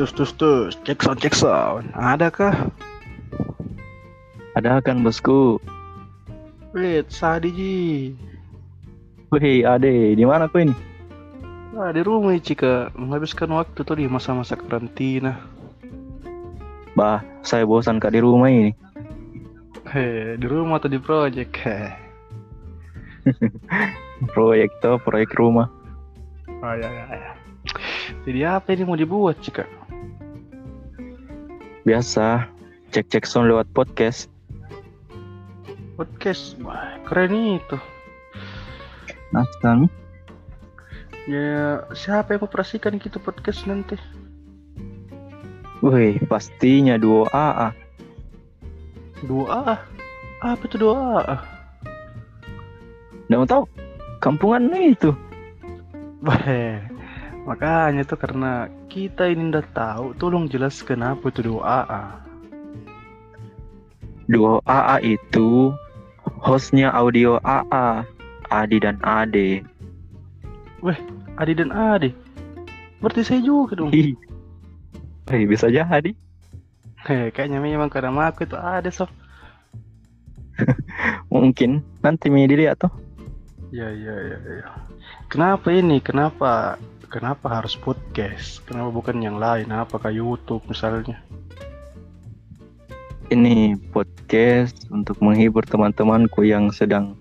Tus tus tus, cek sound cek sound. Adakah? Ada kan bosku? Wait, Sadi Ji. Wih, Ade, di mana kau ini? Ah, di rumah Cika, menghabiskan waktu tuh di masa-masa karantina. Bah, saya bosan kak di rumah ini. Heh, di rumah atau di project? Heh. Proyek tuh, proyek rumah. Oh ya ya ya. Jadi apa ini mau dibuat Cika? Biasa, cek-cek sound lewat podcast. Podcast, wah keren itu. Nah, Ya siapa yang operasikan gitu podcast nanti? Wih, pastinya duo AA. Dua A. Apa itu dua A? Nggak mau tahu? Kampungan itu. Wah, makanya tuh karena kita ini udah tahu, tolong jelaskan apa itu dua A. Duo AA itu hostnya audio AA, Adi dan Ade. Adi dan Ade. Berarti saya juga dong. Hi. Wih, bisa jadi. Heh, kayaknya memang karena aku itu ada sob. Mungkin nanti mi dilihat tuh. Ya ya ya ya. Kenapa ini? Kenapa? Kenapa harus podcast? Kenapa bukan yang lain? Apakah YouTube misalnya? Ini podcast untuk menghibur teman-temanku yang sedang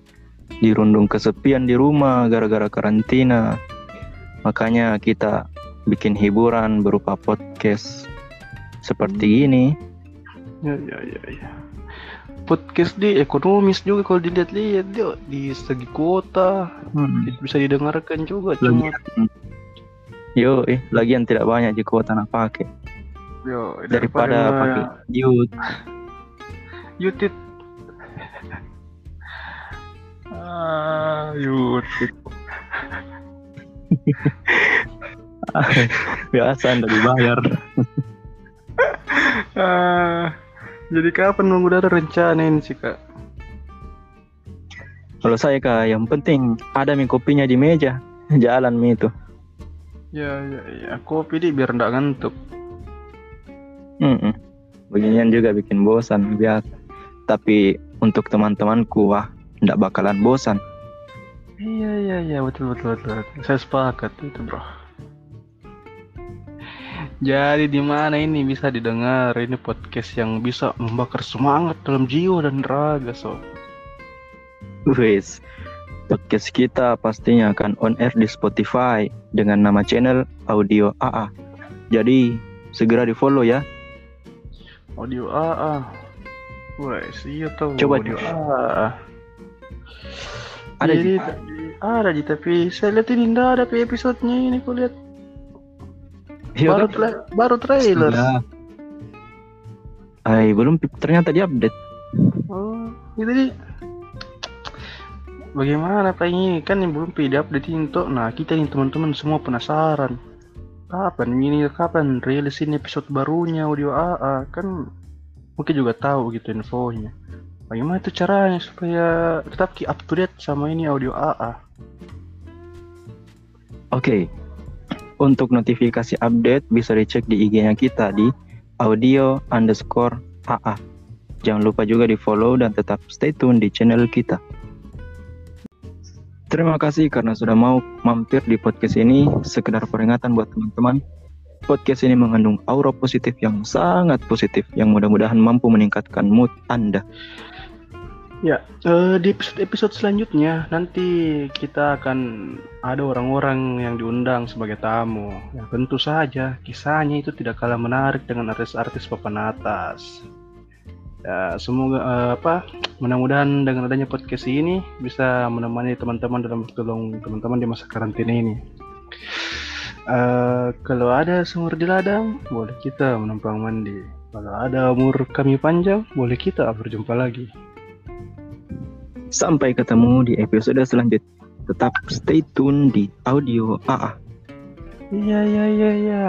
dirundung kesepian di rumah gara-gara karantina. Makanya kita bikin hiburan berupa podcast seperti ini. Ya ya ya ya. Podcast di ekonomis juga kalau dilihat-lihat dia di segi kuota bisa didengarkan juga cuma yo, eh, lagian tidak banyak di kuota nak pakai yo, daripada pakai youth. YouTube. ah, YouTube. Biasa anda dibayar. Ah, jadi kapan udah ada rencana ini sih kak? Kalau saya kak, yang penting ada mie kopinya di meja, jalan mie itu. Ya ya ya, kopi di biar nggak ngantuk. Mm-mm. Beginian juga bikin bosan biasa. Tapi untuk teman-temanku wah, ndak bakalan bosan. Iya iya iya betul betul betul. Saya sepakat itu bro. Jadi di mana ini bisa didengar ini podcast yang bisa membakar semangat dalam jiwa dan raga so. Wes, podcast kita pastinya akan on air di Spotify dengan nama channel Audio AA. Jadi segera di follow ya. Audio AA. Wah, iya tahu Coba, audio AA. Ada Jadi, ada di tapi saya lihat ini enggak ada pi episodenya ini aku lihat Iya baru tra- baru trailer. Ay, belum ternyata di update. Oh, itu di Bagaimana Pak ini kan yang belum pi update itu. Nah, kita nih teman-teman semua penasaran. Kapan ini kapan rilis ini episode barunya audio AA kan mungkin juga tahu gitu infonya. Bagaimana itu caranya supaya tetap keep up to date sama ini audio AA? Oke. Untuk notifikasi update bisa dicek di IG-nya kita di audio underscore AA. Jangan lupa juga di follow dan tetap stay tune di channel kita. Terima kasih karena sudah mau mampir di podcast ini. Sekedar peringatan buat teman-teman. Podcast ini mengandung aura positif yang sangat positif yang mudah-mudahan mampu meningkatkan mood Anda. Ya, eh, di episode-episode selanjutnya nanti kita akan ada orang-orang yang diundang sebagai tamu. Ya, tentu saja kisahnya itu tidak kalah menarik dengan artis-artis papan atas. Ya, semoga eh, apa? Mudah-mudahan dengan adanya podcast ini bisa menemani teman-teman dalam tolong teman-teman di masa karantina ini. Eh, kalau ada sumur di ladang, boleh kita menumpang mandi. Kalau ada umur kami panjang, boleh kita berjumpa lagi. Sampai ketemu di episode selanjutnya. Tetap stay tune di audio AA. Iya iya iya iya.